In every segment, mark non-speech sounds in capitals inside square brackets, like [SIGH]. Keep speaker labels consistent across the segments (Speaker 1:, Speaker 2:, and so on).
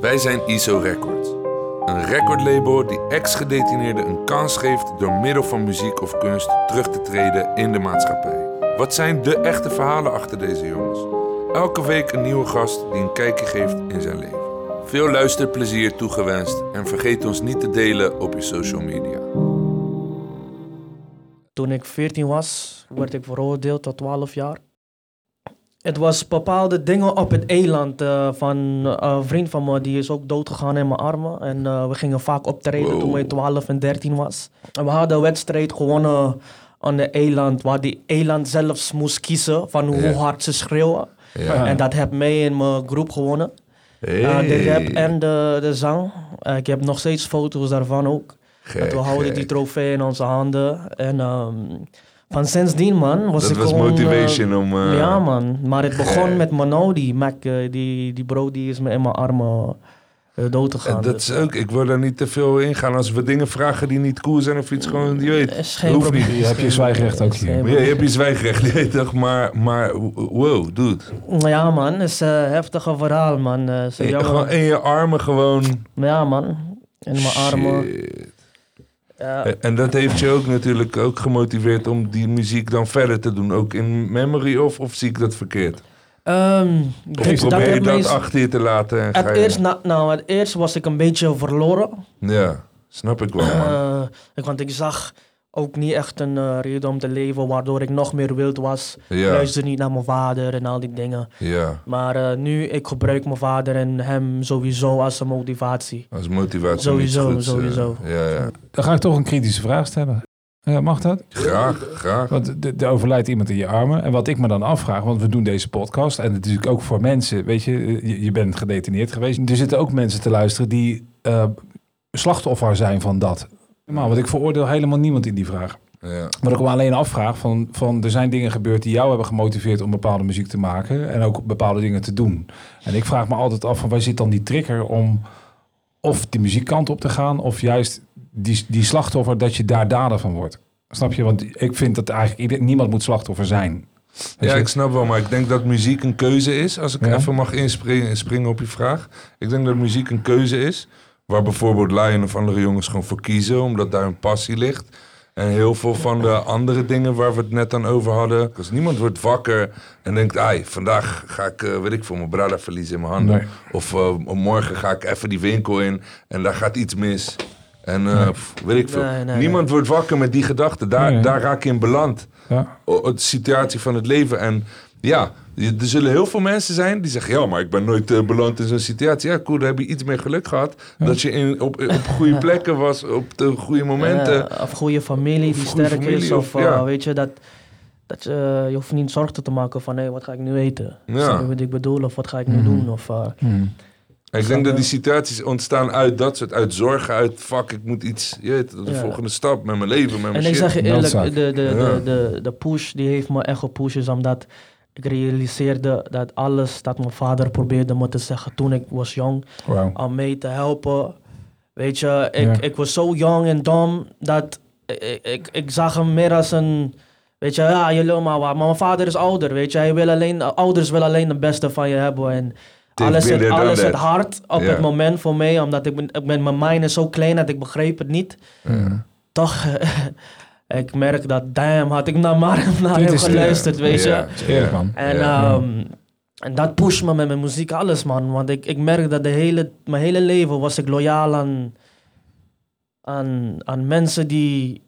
Speaker 1: Wij zijn ISO Records. Een recordlabel die ex-gedetineerden een kans geeft door middel van muziek of kunst terug te treden in de maatschappij. Wat zijn de echte verhalen achter deze jongens? Elke week een nieuwe gast die een kijkje geeft in zijn leven. Veel luisterplezier toegewenst en vergeet ons niet te delen op je social media.
Speaker 2: Toen ik 14 was, werd ik veroordeeld tot 12 jaar. Het was bepaalde dingen op het eiland uh, van uh, een vriend van me, die is ook doodgegaan in mijn armen. En uh, we gingen vaak optreden wow. toen ik 12 en 13 was. En we hadden een wedstrijd gewonnen aan de eiland, waar die eiland zelfs moest kiezen van hoe yeah. hard ze schreeuwen. Yeah. En dat heb mij in mijn groep gewonnen. Hey. de rap en de, de zang. ik heb nog steeds foto's daarvan ook.
Speaker 1: Gek,
Speaker 2: dat we houden
Speaker 1: gek.
Speaker 2: die trofee in onze handen. En um, van sindsdien, man, was
Speaker 1: Dat
Speaker 2: ik
Speaker 1: was
Speaker 2: gewoon...
Speaker 1: motivation
Speaker 2: uh,
Speaker 1: om, uh,
Speaker 2: ja, man. Maar het begon [LAUGHS] met Mano, die Mac, uh, die, die bro, die is me in mijn armen uh, dood gegaan.
Speaker 1: Dat
Speaker 2: Dus,
Speaker 1: is ook, ik wil daar niet te veel ingaan. Als we dingen vragen die niet cool zijn of iets gewoon, je weet.
Speaker 2: is geen
Speaker 1: hoeft
Speaker 2: probleem.
Speaker 1: niet.
Speaker 3: Je hebt je zwijgrecht ook
Speaker 1: ja, je hebt je zwijgrecht, je weet toch? Maar, maar wow, dude.
Speaker 2: Ja, man, het is een heftige verhaal, man. Uh, zo
Speaker 1: In, gewoon in je armen gewoon.
Speaker 2: Ja, man. In mijn armen. Ja.
Speaker 1: En- dat heeft je ook natuurlijk ook gemotiveerd om die muziek dan verder te doen. Ook in memory of, of zie ik dat verkeerd? Of
Speaker 2: dit-
Speaker 1: probeer je
Speaker 2: heeft
Speaker 1: dat achter je te laten? En ga
Speaker 2: Het
Speaker 1: je...
Speaker 2: eerst, na, nou, het eerst was ik een beetje verloren.
Speaker 1: Ja, snap ik wel man.
Speaker 2: Eh, want ik zag ook niet echt een eh, reden om te leven, waardoor ik nog meer wild was.
Speaker 1: Ja.
Speaker 2: Luister niet naar mijn vader en al die dingen.
Speaker 1: Ja,
Speaker 2: Maar eh, nu, ik gebruik mijn vader en hem sowieso als een motivatie.
Speaker 1: als motivatie.
Speaker 2: Sowieso,
Speaker 1: eh,
Speaker 2: sowieso.
Speaker 1: ja, ja.
Speaker 3: Dan ga ik toch een kritische vraag stellen. Ja, mag dat?
Speaker 1: Graag, graag.
Speaker 3: Want er- er overlijdt iemand in je armen. En wat ik me dan afvraag, want we doen deze podcast. En het is natuurlijk ook voor mensen, weet je, je, je bent gedetineerd geweest. Er zitten ook mensen te luisteren die eh, slachtoffer zijn van dat. Maar want ik veroordeel helemaal niemand in die vraag.
Speaker 1: Ja.
Speaker 3: Wat ik me alleen afvraag, van, van er zijn dingen gebeurd die jou hebben gemotiveerd om bepaalde muziek te maken. En ook bepaalde dingen te doen. En ik vraag me altijd af van waar zit dan die trigger om of die muziekkant op te gaan. Of juist die, die slachtoffer dat je daar dader van wordt. Snap je? Want ik vind dat eigenlijk niemand moet slachtoffer zijn.
Speaker 1: Ja, ik snap wel, maar ik denk dat muziek een keuze is. Als ik
Speaker 3: Ja.
Speaker 1: even mag inspringen springen op je vraag. Ik denk dat muziek een keuze is. Waar bijvoorbeeld Lion of andere jongens gewoon voor kiezen, omdat daar een passie ligt. En heel veel van de andere dingen waar we het net aan over hadden. Als niemand wordt wakker en denkt, ai, vandaag ga ik, eh, weet ik veel, mijn brada verliezen in mijn handen.
Speaker 3: Nee.
Speaker 1: Of eh, morgen ga ik even die winkel in en daar gaat iets mis. En eh, pff, weet ik veel.
Speaker 2: Nee, nee,
Speaker 1: niemand wordt wakker met die gedachten. Daar,
Speaker 3: Nee.
Speaker 1: daar raak je in beland
Speaker 3: Ja.
Speaker 1: o- de situatie van het leven. En ja, je- er zullen heel veel mensen zijn die zeggen... ja, maar ik ben nooit eh, beland in zo'n situatie. Ja, cool, daar heb je iets meer geluk gehad. Dat je in, op, op goede [LAUGHS] plekken was, op de goede momenten.
Speaker 2: Eh, of goede familie
Speaker 1: Of
Speaker 2: die
Speaker 1: goede
Speaker 2: sterk is. Of,
Speaker 1: of-
Speaker 2: eh,
Speaker 1: ja.
Speaker 2: weet je, dat, dat je, je hoeft niet zorgen te maken van... hé, wat ga ik nu eten?
Speaker 1: Ja.
Speaker 2: Wat ik bedoel? Of wat ga ik nu
Speaker 3: Mhm.
Speaker 2: doen? Of, eh.
Speaker 1: En ik denk dat die situaties ontstaan uit dat soort... uit zorgen, uit fuck, ik moet iets... Je weet, de
Speaker 2: Ja.
Speaker 1: volgende stap met mijn leven, met mijn
Speaker 2: En ik
Speaker 1: shit.
Speaker 2: zeg je eerlijk, de, de,
Speaker 1: Ja.
Speaker 2: de, de, de push die heeft me echt gepusht, is omdat ik realiseerde dat alles dat mijn vader probeerde me te zeggen toen ik was jong, om mee te helpen. Weet je, ik, ik was zo jong en dom dat ik, ik, ik zag hem meer als een. Weet je, ja, je lul maar wat. Maar mijn vader is ouder, weet je. Hij wil alleen, ouders willen alleen het beste van je hebben. En alles zit, alles zit hard op het moment voor mij. Omdat ik ben, ik ben, mijn mind is zo klein dat ik begreep het niet. Toch, [LAUGHS] ik merk dat, damn, had ik naar, maar, [LAUGHS] naar hem geluisterd, weet je.
Speaker 3: Man.
Speaker 2: En, ehm, en dat pusht me met mijn muziek, alles man. Want ik, ik merk dat de hele, mijn hele leven was ik loyaal aan, aan, aan mensen die,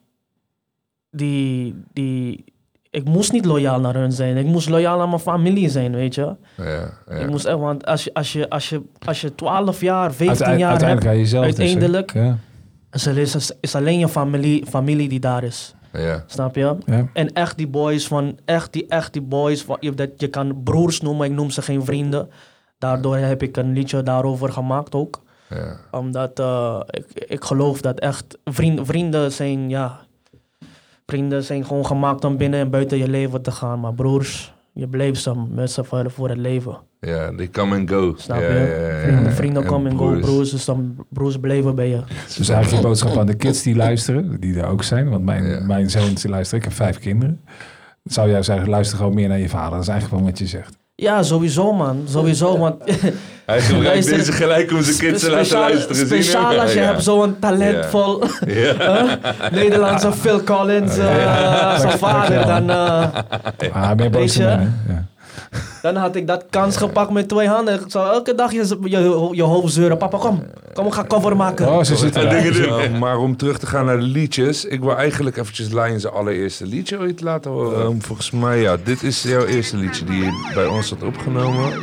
Speaker 2: die, die... Ik moest niet loyaal naar hun zijn. Ik moest loyaal aan mijn familie zijn, weet je.
Speaker 1: Ja, ja.
Speaker 2: Ik moest echt, want als je, als je, als je, als je 12 jaar, 15
Speaker 3: Uiteinde-
Speaker 2: jaar
Speaker 3: uiteindelijk
Speaker 2: hebt,
Speaker 3: dus, hè?
Speaker 2: uiteindelijk- Is, er- is, is alleen je familie, familie die daar is.
Speaker 1: ja.
Speaker 2: Snap je?
Speaker 3: Ja.
Speaker 2: En echt die boys van, echt die, echt die boys, van, je, dat, je kan broers noemen, ik noem ze geen vrienden. Daardoor heb ik een liedje daarover gemaakt ook.
Speaker 1: ja.
Speaker 2: Omdat eh, ik, ik geloof dat echt vrienden, vrienden zijn, ja, vrienden zijn gewoon gemaakt om binnen en buiten je leven te gaan. Maar broers, je blijft met z'n voor, voor het leven.
Speaker 1: Ja, die come and go.
Speaker 2: Snap
Speaker 1: ja,
Speaker 2: je?
Speaker 1: Ja.
Speaker 2: Vrienden, vrienden
Speaker 1: En
Speaker 2: komen en go,
Speaker 1: broers.
Speaker 2: dus dan broers blijven bij je.
Speaker 3: Dus eigenlijk je boodschap aan de kids die luisteren, die er ook zijn. Want mijn, mijn zoon die luistert, ik heb vijf kinderen. Zou jij zeggen, luister gewoon meer naar je vader. Dat is eigenlijk wel wat je zegt.
Speaker 2: Ja, sowieso man. Sowieso, want [LAUGHS]
Speaker 1: Hij gebruikt
Speaker 2: Luister,
Speaker 1: deze gelijk om zijn kids te laten luisteren.
Speaker 2: speciaal als je
Speaker 1: Ja.
Speaker 2: hebt zo'n talentvol
Speaker 1: Ja. [LAUGHS]
Speaker 2: Nederlandse Phil Collins zijn vader, dan, eh,
Speaker 3: Ah,
Speaker 2: Weet je?
Speaker 3: Ja.
Speaker 2: Dan had ik dat kans gepakt met twee handen. Ik zou elke dag je, je, je hoofd zeuren. Papa, kom. Kom, we gaan cover maken.
Speaker 3: Oh, ze zitten
Speaker 1: maar om terug te gaan naar de liedjes. Ik wil eigenlijk eventjes Lion zijn allereerste liedje ooit laten horen. Ehm, volgens mij, ja. Dit is jouw eerste liedje die je bij ons had opgenomen.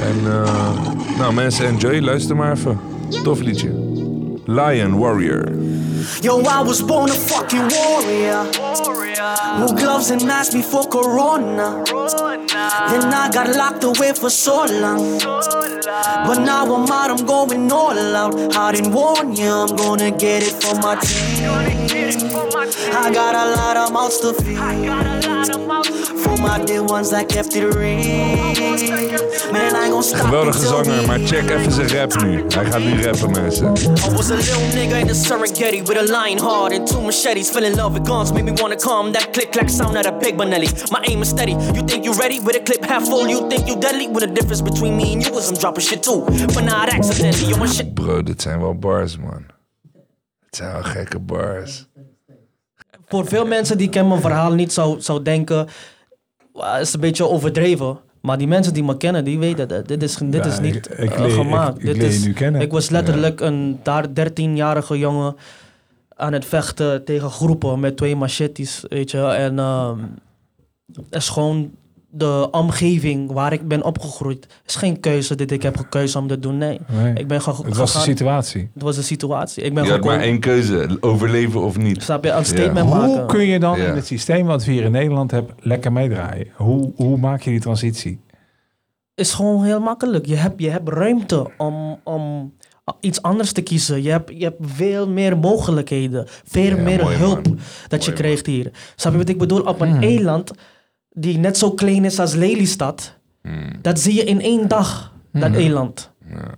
Speaker 1: En, eh, nou mensen, enjoy. Luister maar even. Tof liedje. Lion Warrior.
Speaker 4: Yo, I was born a fucking warrior. Who gloves and masks before Corona. Then I got locked away for so long. But now I'm out, I'm going all out. I didn't warn you, I'm gonna get it for my team. I got a lot of mouths to feed. For my dear ones that kept it real.
Speaker 1: Geweldige zanger, maar check even zijn rap nu. Hij gaat nu rappen, mensen.
Speaker 4: I was a little nigga in the Serengeti with a lion heart and two machetes. Fell in love with guns, made me wanna calm that click clack sound of that big Benelli. My aim is steady. You think you ready with a clip half full? You think you deadly? With the difference between me and you is I'm dropping shit too, but not accidentally. Yo, my shit.
Speaker 1: Bro, dit zijn wel bars, man. Het zijn wel gekke bars.
Speaker 2: Voor veel mensen die kennen mijn verhaal niet, zou, zou denken... "Wauw, Het is een beetje overdreven. Maar die mensen die me kennen, die weten dat dit is, dit
Speaker 3: Ja,
Speaker 2: is niet
Speaker 3: ik- ik
Speaker 2: eh,
Speaker 3: leer-
Speaker 2: gemaakt.
Speaker 3: ik-
Speaker 2: dit is,
Speaker 3: nu kennen.
Speaker 2: Ik was letterlijk een daar 13-jarige jongen aan het vechten tegen groepen met twee machetes, weet je. En het is gewoon de omgeving waar ik ben opgegroeid. Het is geen keuze dat ik heb gekozen om te doen, nee.
Speaker 3: Nee.
Speaker 2: Ik ben
Speaker 3: Het was de situatie.
Speaker 2: Het was een situatie. Ik ben
Speaker 1: Je had
Speaker 2: gewoon...
Speaker 1: maar één keuze. Overleven of niet.
Speaker 2: Snap je? Een statement
Speaker 3: Hoe
Speaker 2: maken.
Speaker 3: kun je dan
Speaker 1: Ja.
Speaker 3: in het systeem wat we hier in Nederland hebben lekker meedraaien? Hoe, hoe maak je die transitie?
Speaker 2: is gewoon heel makkelijk. Je hebt, je hebt ruimte om, om iets anders te kiezen. Je hebt, je hebt veel meer mogelijkheden. Veel
Speaker 1: Ja,
Speaker 2: meer hulp
Speaker 1: man.
Speaker 2: dat je krijgt hier. Snap je wat ik bedoel? Op een eiland die net zo klein is als Lelystad.
Speaker 1: Hmm.
Speaker 2: Dat zie je in één dag, dat eiland.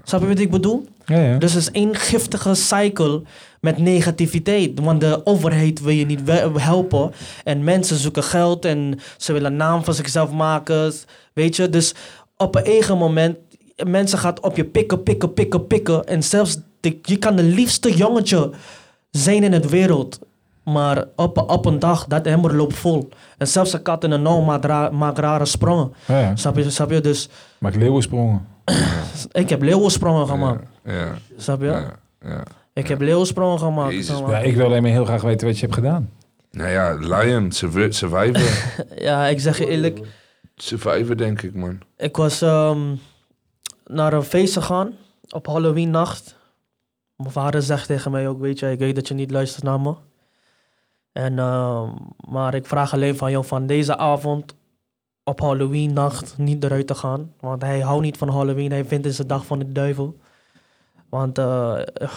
Speaker 2: Snap je wat ik bedoel?
Speaker 3: Ja, ja.
Speaker 2: Dus het is één giftige cycle met negativiteit. Want de overheid wil je niet helpen. En mensen zoeken geld en ze willen een naam van zichzelf maken. Weet je, dus op een eigen moment, mensen gaan op je pikken, pikken, pikken, pikken. En zelfs, de, je kan de liefste jongetje zijn in het wereld. Maar op, op een dag, dat emmer loopt vol. En zelfs een kat in een nauw maakt, ra- maakt rare sprongen.
Speaker 3: ja, ja.
Speaker 2: Snap je? Snap je? Dus
Speaker 3: Maak leeuwensprongen. [CLEARS THROAT]
Speaker 2: ik heb leeuwensprongen gemaakt.
Speaker 1: Ja,
Speaker 2: Snap je?
Speaker 1: ja, ja.
Speaker 2: Ik heb leeuwensprongen gemaakt.
Speaker 1: Jezus.
Speaker 3: Ja, ik wil alleen maar heel graag weten wat je hebt gedaan.
Speaker 1: Nou ja, Lion, survi- Survivor. [LAUGHS]
Speaker 2: Ja, ik zeg je eerlijk.
Speaker 1: Survivor, denk ik, man.
Speaker 2: Ik was ehm, naar een feest gegaan op Halloween nacht. Mijn vader zegt tegen mij ook, weet je, ik weet dat je niet luistert naar me. En, ehm, maar ik vraag alleen van jou van deze avond op Halloween nacht niet eruit te gaan. Want hij houdt niet van Halloween, hij vindt het de dag van de duivel. Want eh,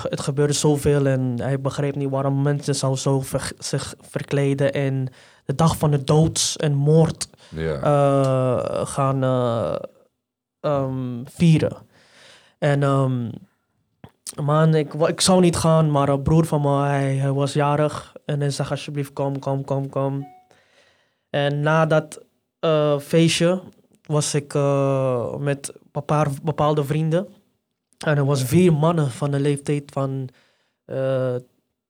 Speaker 2: het gebeurde zoveel en hij begreep niet waarom mensen zo, zo ver- zich verkleden en de dag van de doods en moord
Speaker 1: Ja.
Speaker 2: eh, gaan eh, ehm, vieren. En ehm, man, ik, ik zou niet gaan, maar een broer van me, hij, hij was jarig. En hij zegt alsjeblieft kom, kom, kom, kom. En na dat eh, feestje was ik eh, met een paar bepaalde vrienden. En er was vier mannen van de leeftijd van eh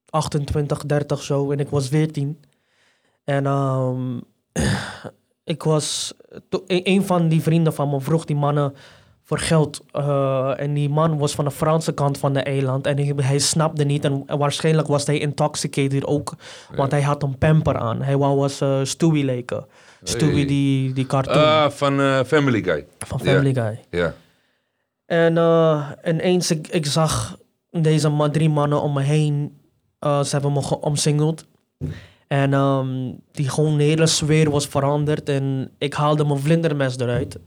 Speaker 2: 28, 30 zo. En ik was 14. En ehm, [CLEARS THROAT] ik was... to- Een een van die vrienden van me vroeg die mannen voor geld. eh, en die man was van de Franse kant van de eiland. En hij, hij snapte niet. En waarschijnlijk was hij intoxicated ook. Want hij had een pamper aan. Hij wou als eh, Stewie
Speaker 1: Hey.
Speaker 2: die, die cartoon
Speaker 1: Ah, van eh, Family Guy.
Speaker 2: van Family Guy.
Speaker 1: Ja.
Speaker 2: En uh, ineens, ik, ik zag deze drie mannen om me heen. ze hebben me ge- omsingeld. En ehm, die gewoon hele sfeer was veranderd. En ik haalde mijn vlindermes eruit.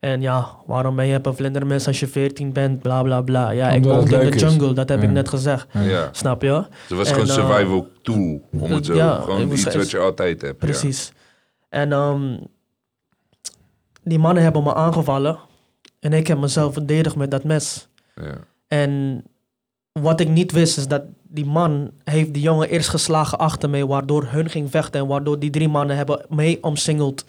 Speaker 2: En ja, waarom ben je op een vlindermes als je 14 bent? Bla bla bla. Ja, ik woon in de
Speaker 3: is.
Speaker 2: jungle, dat heb
Speaker 3: Ja.
Speaker 2: ik net gezegd.
Speaker 1: ja.
Speaker 2: Snap je?
Speaker 1: Het was
Speaker 2: En,
Speaker 1: gewoon
Speaker 2: eh,
Speaker 1: survival tool. Om het zo.
Speaker 2: ja,
Speaker 1: gewoon iets wat je altijd hebt. ja.
Speaker 2: Precies. En ehm, die mannen hebben me aangevallen. En ik heb mezelf verdedigd met dat mes.
Speaker 1: Ja.
Speaker 2: En wat ik niet wist is dat die man heeft die jongen eerst geslagen achter mij, waardoor hun ging vechten en waardoor die drie mannen hebben mee omsingeld.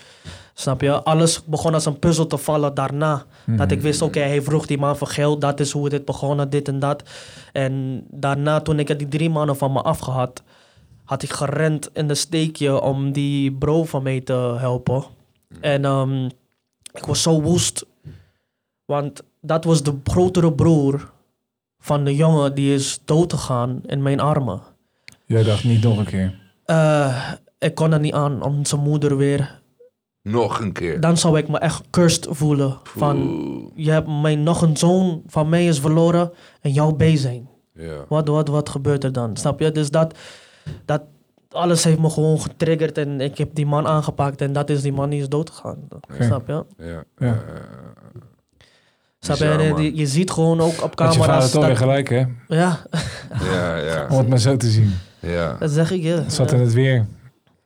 Speaker 2: Snap je? Alles begon als een puzzel te vallen daarna. Dat ik wist, oké, hij vroeg die man voor geld, dat is hoe het is begonnen, dit en dat. En daarna, toen ik die drie mannen van me afgehad, had ik gerend in de steekje om die bro van mij te helpen. En ehm, ik was zo woest, want dat was de grotere broer van de jongen die is dood gegaan in mijn armen.
Speaker 3: Jij dacht niet nog een keer.
Speaker 2: Eh, ik kon er niet aan om zijn moeder weer.
Speaker 1: Nog een keer.
Speaker 2: Dan zou ik me echt cursed voelen. Van,
Speaker 1: Oeh,
Speaker 2: je hebt mijn, nog een zoon van mij is verloren en jouw B zijn.
Speaker 1: ja.
Speaker 2: Wat, wat, wat gebeurt er dan? Snap je? Dus dat, dat alles heeft me gewoon getriggerd en ik heb die man aangepakt en dat is die man die is doodgegaan. Snap je?
Speaker 1: Ja.
Speaker 3: Ja.
Speaker 2: Snap je?
Speaker 1: Bizar,
Speaker 2: je, je ziet gewoon ook op
Speaker 3: Had je vader
Speaker 2: camera's.
Speaker 3: toch weer
Speaker 2: Dat,
Speaker 3: gelijk, hè?
Speaker 2: ja,
Speaker 1: Ja, ja, [LAUGHS]
Speaker 3: Om het maar zo te zien.
Speaker 1: ja.
Speaker 2: dat zeg ik je.
Speaker 3: Het zat in het weer.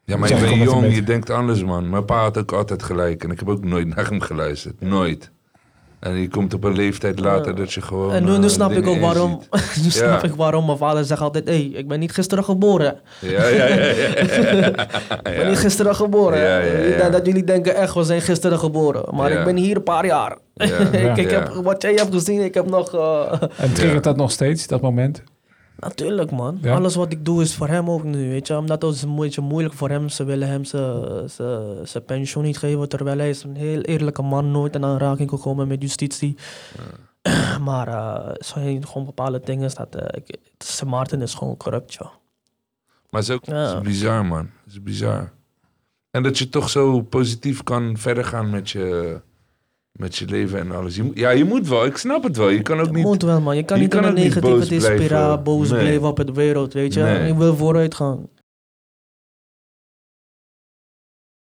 Speaker 1: Ja, maar je bent jong, je denkt anders, man. Mijn pa had ook altijd gelijk en ik heb ook nooit naar hem geluisterd. Nooit. En je komt op een leeftijd later dat je gewoon.
Speaker 2: En nu, nu
Speaker 1: eh,
Speaker 2: snap ik ook waarom, [LAUGHS] nu snap
Speaker 1: Ja.
Speaker 2: ik waarom mijn vader zegt altijd, hé, hey, ik ben niet gisteren geboren.
Speaker 1: Ja, ja, ja. ja, [LAUGHS]
Speaker 2: Ik ben niet gisteren geboren.
Speaker 1: Ja, ja, ja.
Speaker 2: Dat, dat jullie denken echt, we zijn gisteren geboren. Maar
Speaker 1: Ja.
Speaker 2: ik ben hier een paar jaar.
Speaker 1: Ja. [LAUGHS]
Speaker 2: ik, heb, wat jij hebt gezien, ik heb nog... eh, [LAUGHS]
Speaker 3: En triggert dat nog steeds, dat moment?
Speaker 2: Natuurlijk man.
Speaker 3: Ja.
Speaker 2: Alles wat ik doe is voor hem ook nu. Weet je? Omdat het is een beetje moeilijk voor hem. Ze willen hem zijn- zijn zijn pensioen niet geven. Terwijl hij is een heel eerlijke man. Nooit in aanraking gekomen met justitie. [CLEARS THROAT] maar eh zijn gewoon bepaalde dingen. is Dat, eh, ik, Maarten is gewoon corrupt, joh.
Speaker 1: Maar het is ook
Speaker 2: Ja.
Speaker 1: het is bizar, man. Het is bizar. En dat je toch zo positief kan verder gaan met je, met je leven en alles. Je, moet- ja, je moet wel. Ik snap het wel. Je kan ook
Speaker 2: Je
Speaker 1: niet...
Speaker 2: moet wel, man. Je kan
Speaker 1: je
Speaker 2: niet
Speaker 1: kan
Speaker 2: in een
Speaker 1: boos
Speaker 2: negatieve
Speaker 1: blijven.
Speaker 2: boos
Speaker 1: Nee.
Speaker 2: blijven op het wereld, weet je.
Speaker 1: Nee.
Speaker 2: Je wil vooruit gaan.